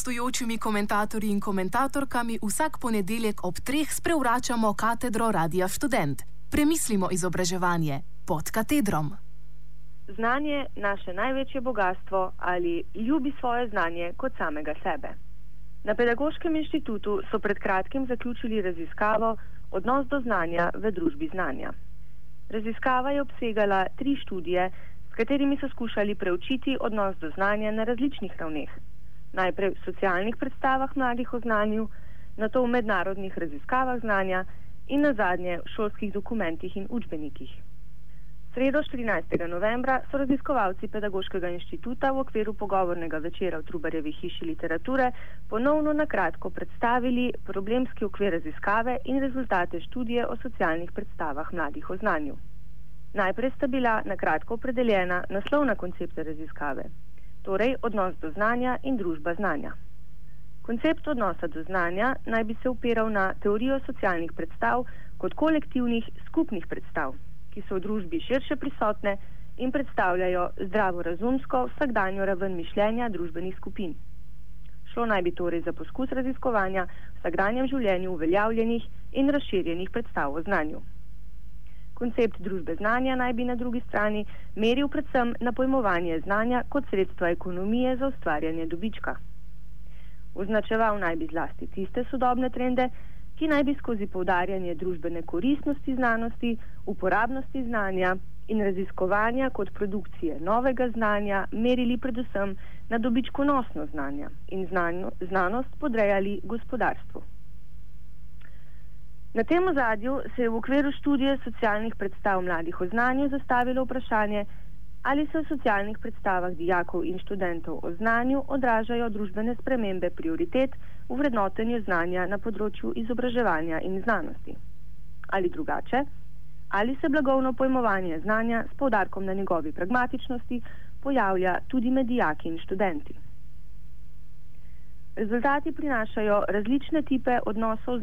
gostujočimi komentatorji in komentatorkami vsak ponedeljek ob treh sprevračamo katedro Radia Student. Premislimo izobraževanje pod katedrom. Znanje naše največje bogatstvo ali ljubi svoje znanje kot samega sebe. Na Pedagoškem inštitutu so pred kratkim zaključili raziskavo Odnos do znanja v družbi znanja. Raziskava je obsegala tri študije, s katerimi so skušali preučiti odnos do znanja na različnih ravneh. Najprej v socialnih predstavah mladih o znanju, nato v mednarodnih raziskavah znanja in na zadnje v šolskih dokumentih in učbenikih. Sredo 14. novembra so raziskovalci Pedagoškega inštituta v okviru pogovornega večera v Trubarjevi hiši literature ponovno na kratko predstavili problemski okvir raziskave in rezultate študije o socialnih predstavah mladih o znanju. Najprej sta bila na kratko opredeljena naslovna koncepta raziskave, torej odnos do znanja in družba znanja. Koncept odnosa do znanja naj bi se upiral na teorijo socialnih predstav kot kolektivnih skupnih predstav ki so v družbi širše prisotne in predstavljajo zdravorazumsko vsakdanjo raven mišljenja družbenih skupin. Šlo naj bi torej za poskus raziskovanja vsakdanjem življenju uveljavljenih in razširjenih predstav o znanju. Koncept družbe znanja naj bi na drugi strani meril predvsem na pojmovanje znanja kot sredstva ekonomije za ustvarjanje dobička. Označeval naj bi zlasti tiste sodobne trende, ki naj bi skozi povdarjanje družbene koristnosti znanosti, uporabnosti znanja in raziskovanja kot produkcije novega znanja merili predvsem na dobičkonosno znanje in znanjo, znanost podrejali gospodarstvu. Na tem ozadju se je v okviru študije socialnih predstav mladih o znanju zastavilo vprašanje, ali se v socialnih predstavah dijakov in študentov o znanju odražajo družbene spremembe prioritet v vrednotenju znanja na področju izobraževanja in znanosti. Ali drugače, ali se blagovno pojmovanje znanja s povdarkom na njegovi pragmatičnosti pojavlja tudi med dijaki in študenti. Rezultati prinašajo različne tipe odnosov,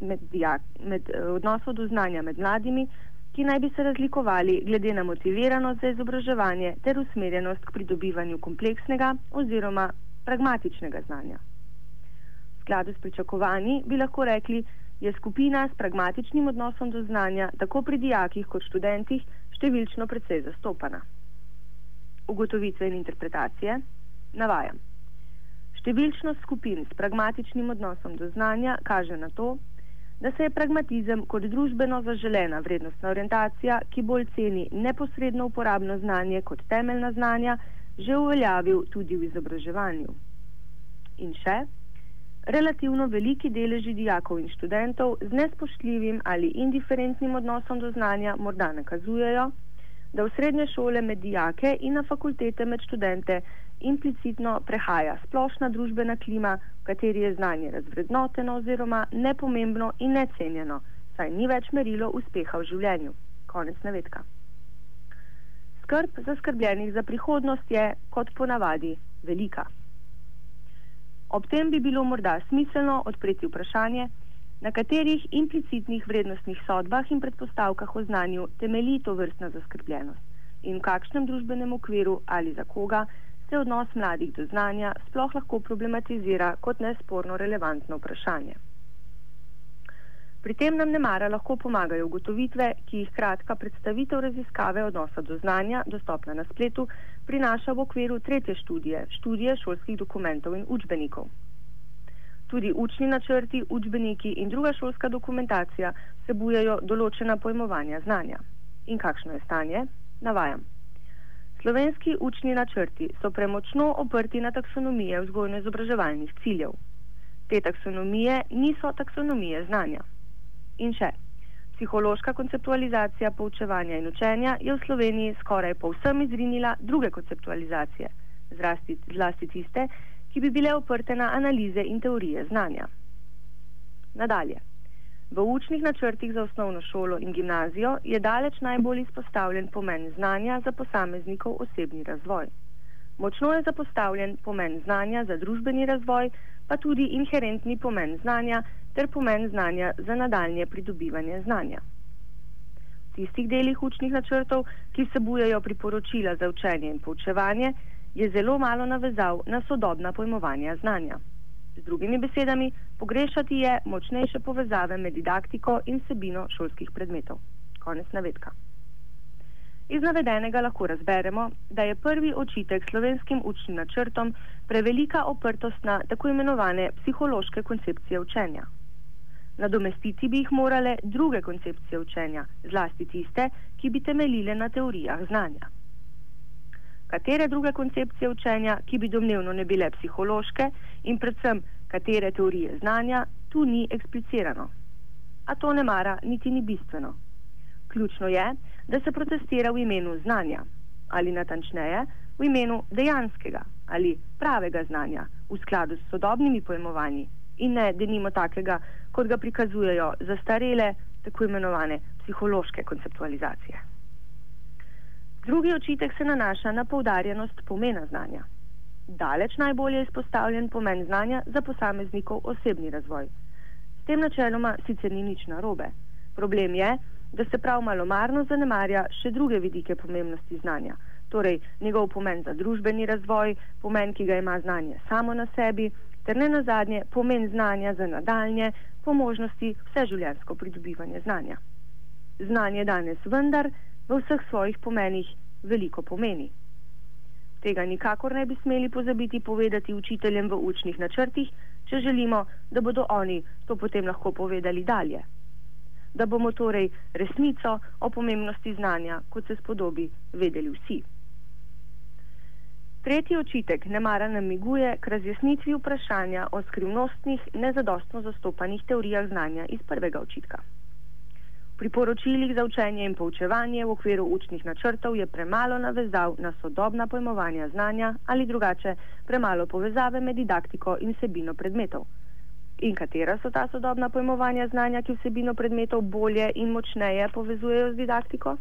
med dijak, med, eh, odnosov do znanja med mladimi, ki naj bi se razlikovali glede na motiviranost za izobraževanje ter usmerjenost k pridobivanju kompleksnega oziroma pragmatičnega znanja. V skladu s pričakovanji bi lahko rekli, je skupina s pragmatičnim odnosom do znanja tako pri dijakih kot študentih številčno precej zastopana. Ugotovitve in interpretacije navajam. Številčnost skupin s pragmatičnim odnosom do znanja kaže na to, da se je pragmatizem kot družbeno zaželena vrednostna orientacija, ki bolj ceni neposredno uporabno znanje kot temeljna znanja, že uveljavil tudi v izobraževanju. In še, relativno veliki deleži dijakov in študentov z nespoštljivim ali indiferentnim odnosom do znanja morda nakazujejo, da v srednje šole med dijake in na fakultete med študente implicitno prehaja splošna družbena klima, v kateri je znanje razvrednoteno oziroma nepomembno in necenjeno, saj ni več merilo uspeha v življenju. Konec navedka. Skrb zaskrbljenih za prihodnost je, kot ponavadi, velika. Ob tem bi bilo morda smiselno odpreti vprašanje, na katerih implicitnih vrednostnih sodbah in predpostavkah o znanju temelji to vrstna zaskrbljenost in v kakšnem družbenem okviru ali za koga se odnos mladih do znanja sploh lahko problematizira kot nesporno relevantno vprašanje. Pri tem nam ne mara lahko pomagajo ugotovitve, ki jih kratka predstavitev raziskave odnosa do znanja, dostopna na spletu, prinaša v okviru tretje študije, študije šolskih dokumentov in učbenikov. Tudi učni načrti, učbeniki in druga šolska dokumentacija vsebujejo določena pojmovanja znanja. In kakšno je stanje? Navajam. Slovenski učni načrti so premočno oprti na taksonomije vzgojno-izobraževalnih ciljev. Te taksonomije niso taksonomije znanja. In še, psihološka konceptualizacija poučevanja in učenja je v Sloveniji skoraj povsem izrinila druge konceptualizacije, zlasti, zlasti tiste, ki bi bile oprte na analize in teorije znanja. Nadalje. V učnih načrtih za osnovno šolo in gimnazijo je daleč najbolj izpostavljen pomen znanja za posameznikov osebni razvoj. Močno je zapostavljen pomen znanja za družbeni razvoj, pa tudi inherentni pomen znanja ter pomen znanja za nadaljne pridobivanje znanja. V tistih delih učnih načrtov, ki vsebujejo priporočila za učenje in poučevanje, je zelo malo navezal na sodobna pojmovanja znanja. Z drugimi besedami, pogrešati je močnejše povezave med didaktiko in sebino šolskih predmetov. Konec navedka. Iz navedenega lahko razberemo, da je prvi očitek slovenskim učnim načrtom prevelika oprtost na tako imenovane psihološke koncepcije učenja. Nadomestiti bi jih morale druge koncepcije učenja, zlasti tiste, ki bi temeljile na teorijah znanja. Katere druge koncepcije učenja, ki bi domnevno ne bile psihološke in predvsem katere teorije znanja, tu ni eksplicirano. A to ne mara, niti ni bistveno. Ključno je, da se protestira v imenu znanja ali natančneje v imenu dejanskega ali pravega znanja v skladu s sodobnimi pojmovanji in ne denimo takega, kot ga prikazujejo zastarele, tako imenovane psihološke konceptualizacije. Drugi očitek se nanaša na poudarjenost pomena znanja. Daleč najbolje izpostavljen pomen znanja za posameznikov osebni razvoj. S tem načeloma sicer ni nič narobe. Problem je, da se prav malomarno zanemarja še druge vidike pomembnosti znanja, torej njegov pomen za družbeni razvoj, pomen, ki ga ima znanje samo na sebi, ter ne nazadnje pomen znanja za nadaljne, po možnosti vseživljensko pridobivanje znanja. Znanje danes vendar v vseh svojih pomenih veliko pomeni. Tega nikakor ne bi smeli pozabiti povedati učiteljem v učnih načrtih, če želimo, da bodo oni to potem lahko povedali dalje. Da bomo torej resnico o pomembnosti znanja, kot se spodobi, vedeli vsi. Tretji očitek nemara namiguje k razjasnitvi vprašanja o skrivnostnih, nezadostno zastopanih teorijah znanja iz prvega očitka. Priporočilih za učenje in poučevanje v okviru učnih načrtov je premalo navezal na sodobna pojmovanja znanja ali drugače premalo povezave med didaktiko in vsebino predmetov. In katera so ta sodobna pojmovanja znanja, ki vsebino predmetov bolje in močneje povezujejo z didaktiko?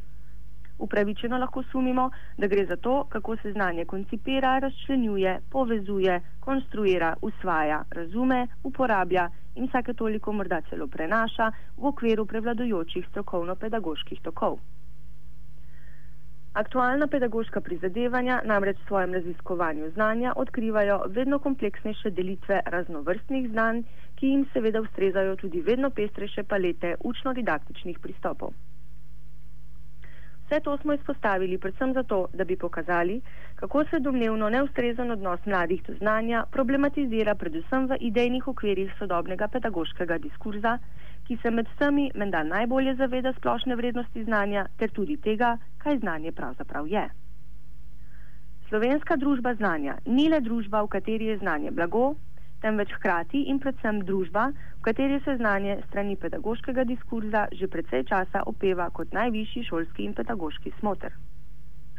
Upravičeno lahko sumimo, da gre za to, kako se znanje koncipira, razčlenjuje, povezuje, konstruira, usvaja, razume, uporablja in vsake toliko morda celo prenaša v okviru prevladujočih strokovno-pedagoških tokov. Aktualna pedagoška prizadevanja namreč v svojem raziskovanju znanja odkrivajo vedno kompleksnejše delitve raznovrstnih znanj, ki jim seveda ustrezajo tudi vedno pestrejše palete učno-didaktičnih pristopov. Vse to smo izpostavili predvsem zato, da bi pokazali, kako se domnevno neustrezen odnos mladih do znanja problematizira predvsem v idejnih okvirih sodobnega pedagoškega diskurza, ki se med vsemi menda najbolje zaveda splošne vrednosti znanja ter tudi tega, kaj znanje pravzaprav je. Slovenska družba znanja ni le družba, v kateri je znanje blago, temveč hkrati in predvsem družba, v kateri se znanje strani pedagoškega diskurza že precej časa opeva kot najvišji šolski in pedagoški smoter.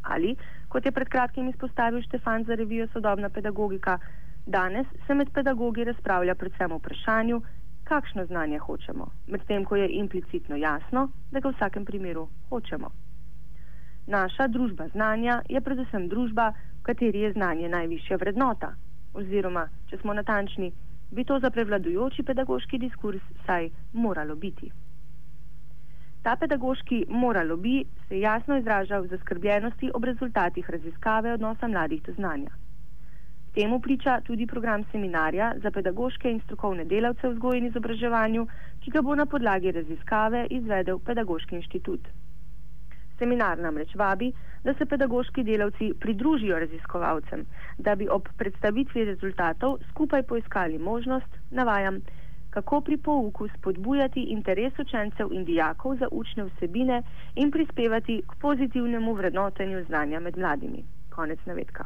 Ali, kot je pred kratkim izpostavil Štefan za revijo Sodobna pedagogika, danes se med pedagogi razpravlja predvsem o vprašanju, kakšno znanje hočemo, medtem ko je implicitno jasno, da ga v vsakem primeru hočemo. Naša družba znanja je predvsem družba, v kateri je znanje najvišja vrednota, oziroma, če smo natančni, bi to za prevladujoči pedagoški diskurs saj moralo biti. Ta pedagoški moralo bi se jasno izražal v zaskrbljenosti ob rezultatih raziskave odnosa mladih do znanja. Temu priča tudi program seminarja za pedagoške in strokovne delavce v vzgoji in izobraževanju, ki ga bo na podlagi raziskave izvedel Pedagoški inštitut. Seminar namreč vabi, da se pedagoški delavci pridružijo raziskovalcem, da bi ob predstavitvi rezultatov skupaj poiskali možnost, navajam, kako pri pouku spodbujati interes učencev in dijakov za učne vsebine in prispevati k pozitivnemu vrednotenju znanja med mladimi. Konec navedka.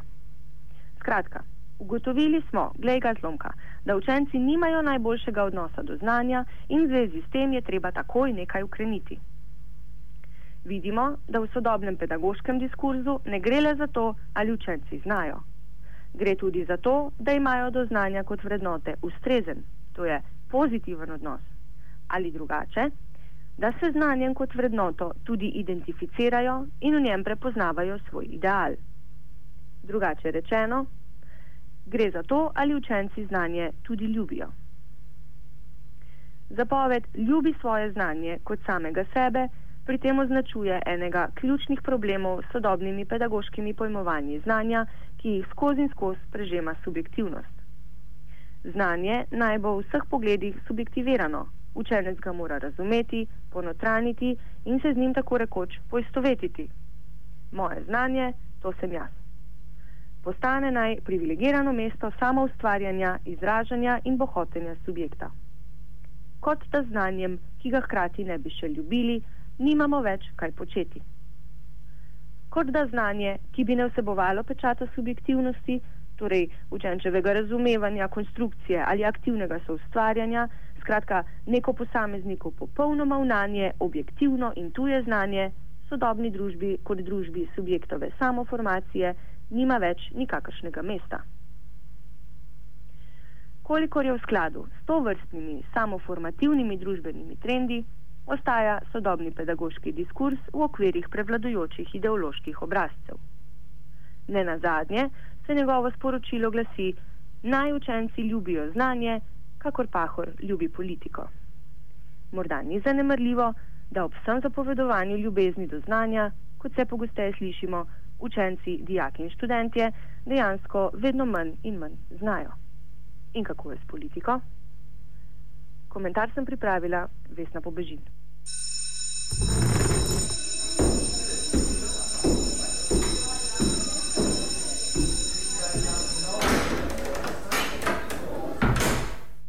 Skratka, ugotovili smo, glej ga zlomka, da učenci nimajo najboljšega odnosa do znanja in v zvezi s tem je treba takoj nekaj ukreniti vidimo, da v sodobnem pedagoškem diskurzu ne gre le za to, ali učenci znajo. Gre tudi za to, da imajo do znanja kot vrednote ustrezen, to je pozitiven odnos. Ali drugače, da se znanjem kot vrednoto tudi identificirajo in v njem prepoznavajo svoj ideal. Drugače rečeno, gre za to, ali učenci znanje tudi ljubijo. Zapoved ljubi svoje znanje kot samega sebe pri tem označuje enega ključnih problemov s sodobnimi pedagoškimi pojmovanji znanja, ki jih skozi in skozi prežema subjektivnost. Znanje naj bo v vseh pogledih subjektivirano, učenec ga mora razumeti, ponotraniti in se z njim tako rekoč poistovetiti. Moje znanje, to sem jaz. Postane naj privilegirano mesto samo ustvarjanja, izražanja in bohotenja subjekta. Kot da znanjem, ki ga hkrati ne bi še ljubili, nimamo več kaj početi. Kot da znanje, ki bi ne vsebovalo pečata subjektivnosti, torej učenčevega razumevanja, konstrukcije ali aktivnega soustvarjanja, skratka neko posamezniku popolnoma vnanje, objektivno in tuje znanje, sodobni družbi kot družbi subjektove samoformacije nima več nikakršnega mesta. Kolikor je v skladu s to vrstnimi samoformativnimi družbenimi trendi, ostaja sodobni pedagoški diskurs v okvirih prevladujočih ideoloških obrazcev. Ne na zadnje se njegovo sporočilo glasi: Naj učenci ljubijo znanje, kakor pahor ljubi politiko. Morda ni zanemrljivo, da ob vsem zapovedovanju ljubezni do znanja, kot se pogosteje slišimo, učenci, dijaki in študentje dejansko vedno manj in manj znajo. In kako je s politiko? Komentar sem pripravila Vesna Pobežin. you